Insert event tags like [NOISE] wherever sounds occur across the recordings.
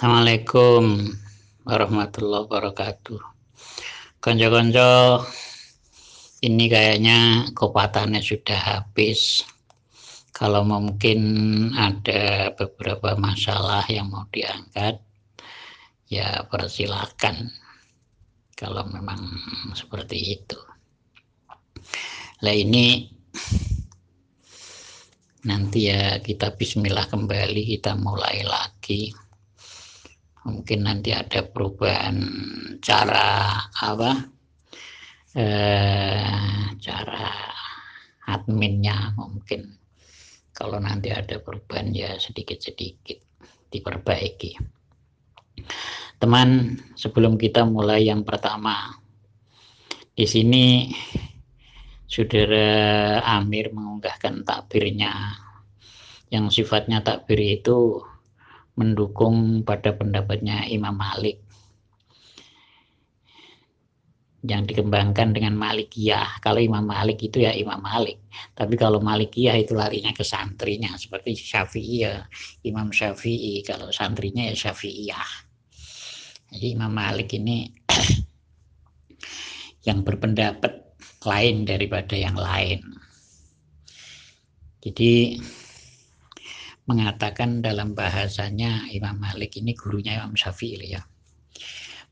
Assalamualaikum warahmatullahi wabarakatuh. Konco-konco ini kayaknya kopatannya sudah habis. Kalau mungkin ada beberapa masalah yang mau diangkat, ya persilahkan. Kalau memang seperti itu. Lah ini nanti ya kita bismillah kembali, kita mulai lagi mungkin nanti ada perubahan cara apa eh, cara adminnya mungkin. Kalau nanti ada perubahan ya sedikit-sedikit diperbaiki. Teman sebelum kita mulai yang pertama di sini saudara Amir mengunggahkan takbirnya. Yang sifatnya takbir itu mendukung pada pendapatnya Imam Malik yang dikembangkan dengan Malikiyah. Kalau Imam Malik itu ya Imam Malik. Tapi kalau Malikiyah itu larinya ke santrinya seperti Syafi'i ya Imam Syafi'i. Kalau santrinya ya Syafi'iyah. Jadi Imam Malik ini [CLEARS THROAT] yang berpendapat lain daripada yang lain. Jadi mengatakan dalam bahasanya Imam Malik ini gurunya Imam Syafi'i ya.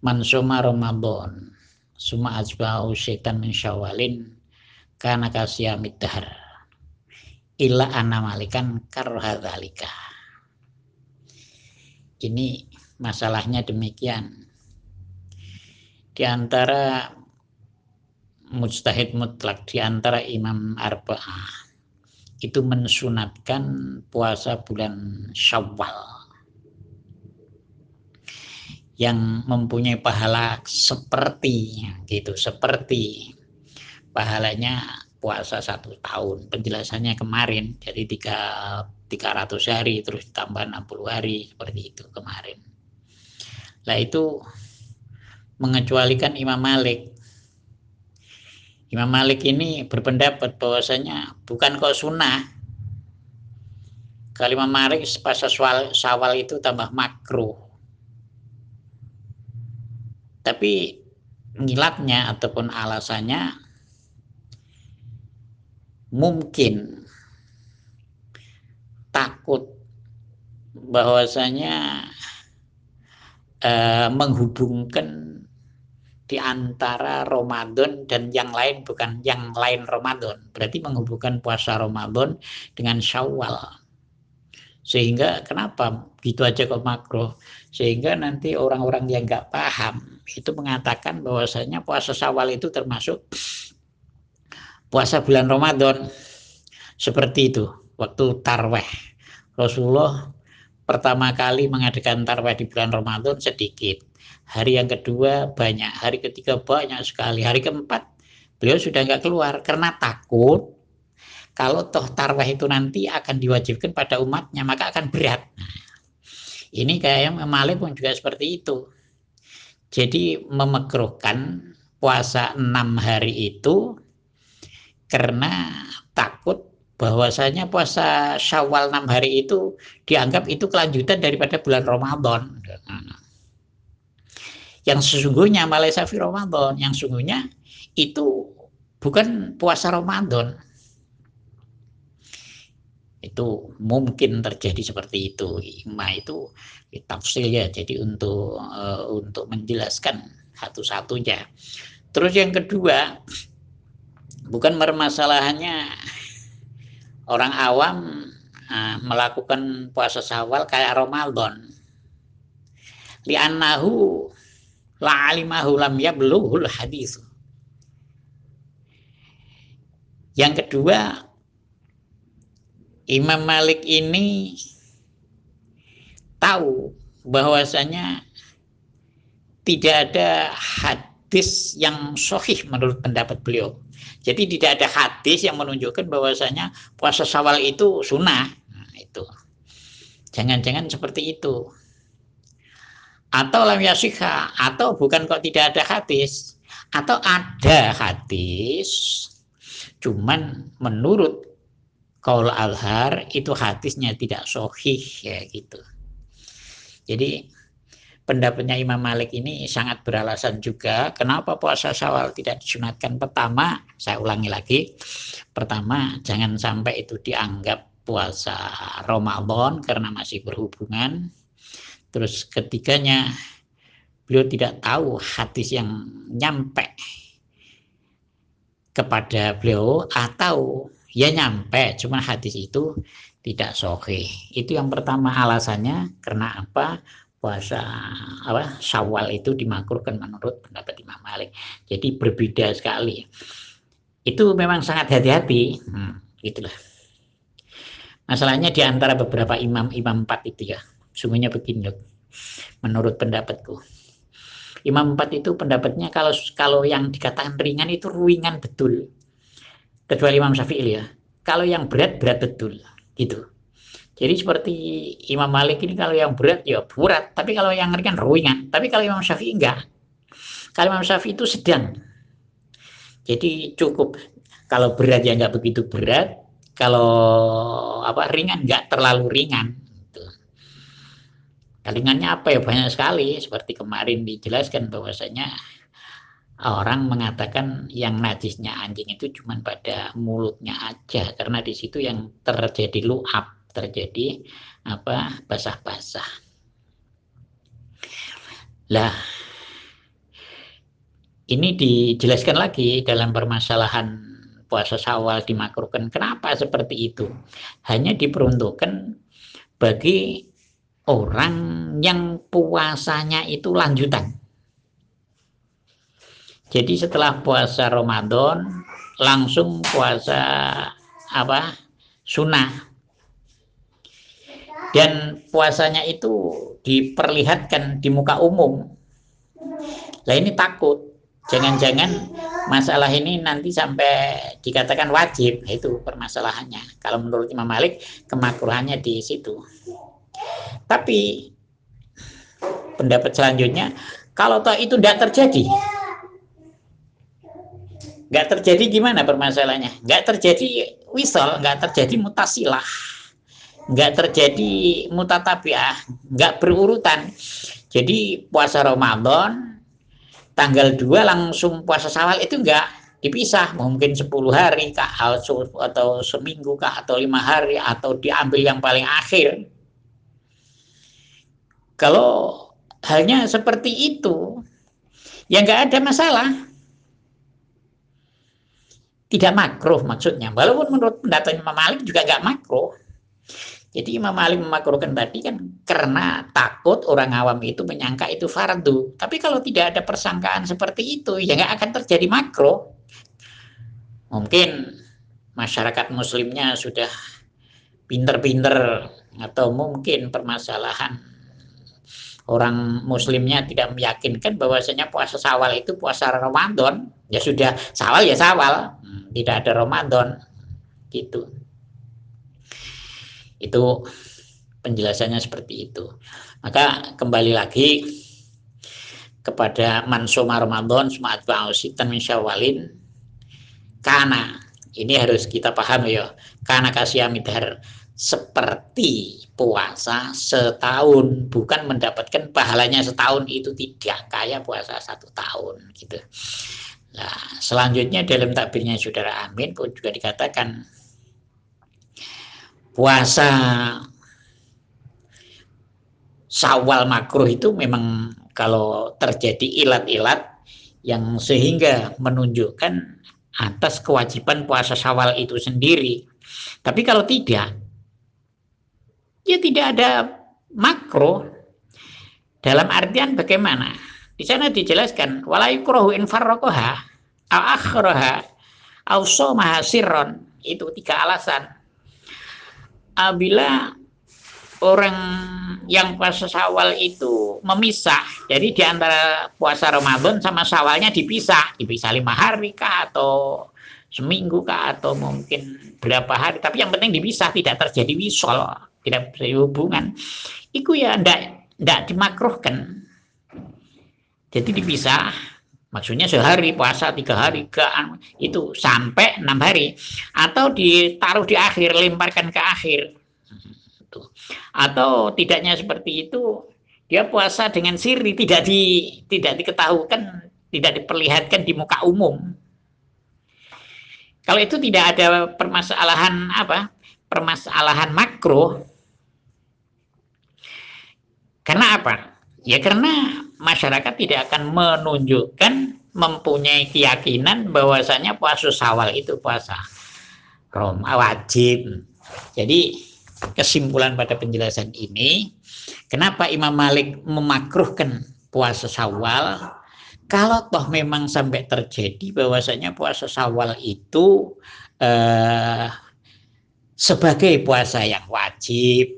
Mansuma Ramadan suma azba'u syaitan min syawalin kana kasiyamid dahar illa anna malikan. Ini masalahnya demikian. Di antara mujtahid mutlak di antara imam arba'ah itu mensunatkan puasa bulan Syawal. Yang mempunyai pahala seperti gitu seperti pahalanya puasa satu tahun. Penjelasannya kemarin jadi tiga 300 hari terus ditambah 60 hari seperti itu kemarin. Lah itu mengecualikan Imam Malik Imam Malik ini berpendapat bahwasanya bukan kok sunnah. Kalau Imam Malik pas sawal itu tambah makruh. Tapi ngilatnya ataupun alasannya mungkin takut bahwasanya eh, menghubungkan di antara Ramadan dan yang lain bukan yang lain Ramadan. Berarti menghubungkan puasa Ramadan dengan Syawal. Sehingga kenapa gitu aja kok makro? Sehingga nanti orang-orang yang nggak paham itu mengatakan bahwasanya puasa Syawal itu termasuk puasa bulan Ramadan. Seperti itu waktu tarweh. Rasulullah pertama kali mengadakan tarweh di bulan Ramadan sedikit hari yang kedua banyak, hari ketiga banyak sekali, hari keempat beliau sudah nggak keluar karena takut kalau toh tarwah itu nanti akan diwajibkan pada umatnya maka akan berat. Ini kayak Malik pun juga seperti itu. Jadi memekruhkan puasa enam hari itu karena takut bahwasanya puasa Syawal enam hari itu dianggap itu kelanjutan daripada bulan Ramadan. Yang sesungguhnya Malaysia fi Ramadan, yang sesungguhnya itu bukan puasa Ramadan. Itu mungkin terjadi seperti itu. Ima itu tafsir ya, jadi untuk uh, untuk menjelaskan satu-satunya. Terus yang kedua, bukan permasalahannya orang awam uh, melakukan puasa Syawal kayak Ramadan. Li'annahu la alimahu lam yabluhul hadis. Yang kedua, Imam Malik ini tahu bahwasanya tidak ada hadis yang sahih menurut pendapat beliau. Jadi tidak ada hadis yang menunjukkan bahwasanya puasa Syawal itu sunnah. Nah, itu. Jangan-jangan seperti itu atau lam yasihha atau bukan kok tidak ada hadis atau ada hadis cuman menurut kaul alhar itu hadisnya tidak sohih ya gitu jadi pendapatnya Imam Malik ini sangat beralasan juga. Kenapa puasa Syawal tidak disunatkan? Pertama, saya ulangi lagi. Pertama, jangan sampai itu dianggap puasa Ramadan karena masih berhubungan. Terus ketiganya, beliau tidak tahu hadis yang nyampe kepada beliau atau ya nyampe, cuma hadis itu tidak sohe. Itu yang pertama alasannya karena apa? Puasa apa Syawal itu dimakruhkan menurut pendapat Imam Malik. Jadi berbeda sekali. Itu memang sangat hati-hati. Hmm, itulah. Masalahnya di antara beberapa imam-imam empat itu ya. Sungguhnya begini. Menurut pendapatku. Imam empat itu pendapatnya kalau kalau yang dikatakan ringan itu ringan betul. Kecuali Imam Syafi'i ya. Kalau yang berat berat betul gitu. Jadi seperti Imam Malik ini kalau yang berat ya berat, tapi kalau yang ringan ringan. Tapi kalau Imam Syafi'i enggak. Kalau Imam Syafi'i itu sedang. Jadi cukup. Kalau berat ya enggak begitu berat, kalau apa ringan enggak terlalu ringan. Gitu. Ringannya apa ya banyak sekali. Seperti kemarin dijelaskan bahwasanya orang mengatakan yang najisnya anjing itu cuma pada mulutnya aja karena di situ yang terjadi luap terjadi apa basah-basah. Lah ini dijelaskan lagi dalam permasalahan puasa Syawal dimakruhkan. Kenapa seperti itu? Hanya diperuntukkan bagi orang yang puasanya itu lanjutan. Jadi setelah puasa Ramadan langsung puasa apa? Sunnah dan puasanya itu diperlihatkan di muka umum. Lah ini takut, jangan-jangan masalah ini nanti sampai dikatakan wajib, itu permasalahannya. Kalau menurut Imam Malik, kemakruhannya di situ. Tapi pendapat selanjutnya, kalau toh itu tidak terjadi, nggak terjadi gimana permasalahannya? Nggak terjadi wisol, nggak terjadi mutasilah nggak terjadi mutatabiah, nggak berurutan. Jadi puasa Ramadan tanggal 2 langsung puasa Syawal itu enggak dipisah, mungkin 10 hari kah atau seminggu kah atau lima hari atau diambil yang paling akhir. Kalau halnya seperti itu, ya enggak ada masalah. Tidak makruh maksudnya. Walaupun menurut pendapat Imam Malik juga enggak makruh. Jadi Imam Malik memakruhkan tadi kan karena takut orang awam itu menyangka itu fardu. Tapi kalau tidak ada persangkaan seperti itu, ya nggak akan terjadi makro. Mungkin masyarakat muslimnya sudah pinter-pinter atau mungkin permasalahan orang muslimnya tidak meyakinkan bahwasanya puasa sawal itu puasa Ramadan ya sudah sawal ya sawal hmm, tidak ada Ramadan gitu itu penjelasannya seperti itu. Maka kembali lagi kepada mansoma Ramadan semat ba'usitan min syawalin karena ini harus kita paham ya. Karena kasih amidhar seperti puasa setahun. Bukan mendapatkan pahalanya setahun itu tidak. Kayak puasa satu tahun gitu. Nah, selanjutnya dalam takbirnya saudara Amin pun juga dikatakan puasa sawal makruh itu memang kalau terjadi ilat-ilat yang sehingga menunjukkan atas kewajiban puasa sawal itu sendiri. Tapi kalau tidak, ya tidak ada makro. Dalam artian bagaimana? Di sana dijelaskan itu tiga alasan apabila orang yang puasa Syawal itu memisah. Jadi di antara puasa Ramadan sama Syawalnya dipisah, dipisah lima hari kah atau seminggu kah atau mungkin berapa hari. Tapi yang penting dipisah, tidak terjadi wisol, tidak terjadi hubungan. Itu ya ndak ndak dimakruhkan. Jadi dipisah, maksudnya sehari puasa tiga hari ke itu sampai enam hari. Atau ditaruh di akhir lemparkan ke akhir. Atau tidaknya seperti itu dia puasa dengan siri tidak di tidak diketahukan tidak diperlihatkan di muka umum. Kalau itu tidak ada permasalahan apa permasalahan makro karena apa? Ya karena masyarakat tidak akan menunjukkan mempunyai keyakinan bahwasanya puasa sawal itu puasa rom wajib jadi kesimpulan pada penjelasan ini Kenapa Imam Malik memakruhkan puasa Syawal? Kalau toh memang sampai terjadi bahwasanya puasa Syawal itu eh, sebagai puasa yang wajib,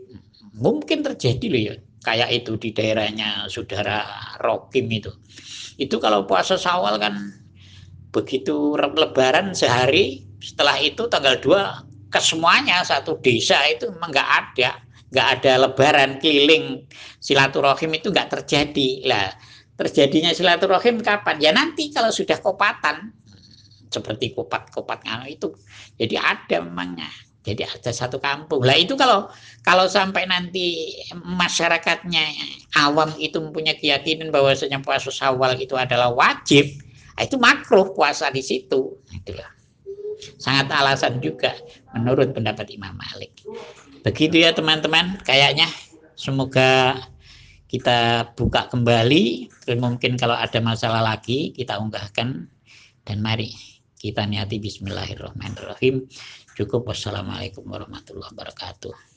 mungkin terjadi loh ya. Kayak itu di daerahnya saudara Rokim itu. Itu kalau puasa Syawal kan begitu lebaran sehari, setelah itu tanggal 2 kesemuanya satu desa itu memang nggak ada nggak ada lebaran keliling silaturahim itu nggak terjadi. Lah terjadinya silaturahim kapan? Ya nanti kalau sudah kopatan seperti kopat-kopat itu. Jadi ada memangnya jadi ada satu kampung. Lah itu kalau kalau sampai nanti masyarakatnya awam itu mempunyai keyakinan bahwasanya puasa sawal itu adalah wajib itu makruh puasa di situ. Itulah. Sangat alasan juga menurut pendapat Imam Malik. Begitu ya teman-teman, kayaknya semoga kita buka kembali. Mungkin kalau ada masalah lagi kita unggahkan. Dan mari kita niati Bismillahirrahmanirrahim. Cukup wassalamualaikum warahmatullahi wabarakatuh.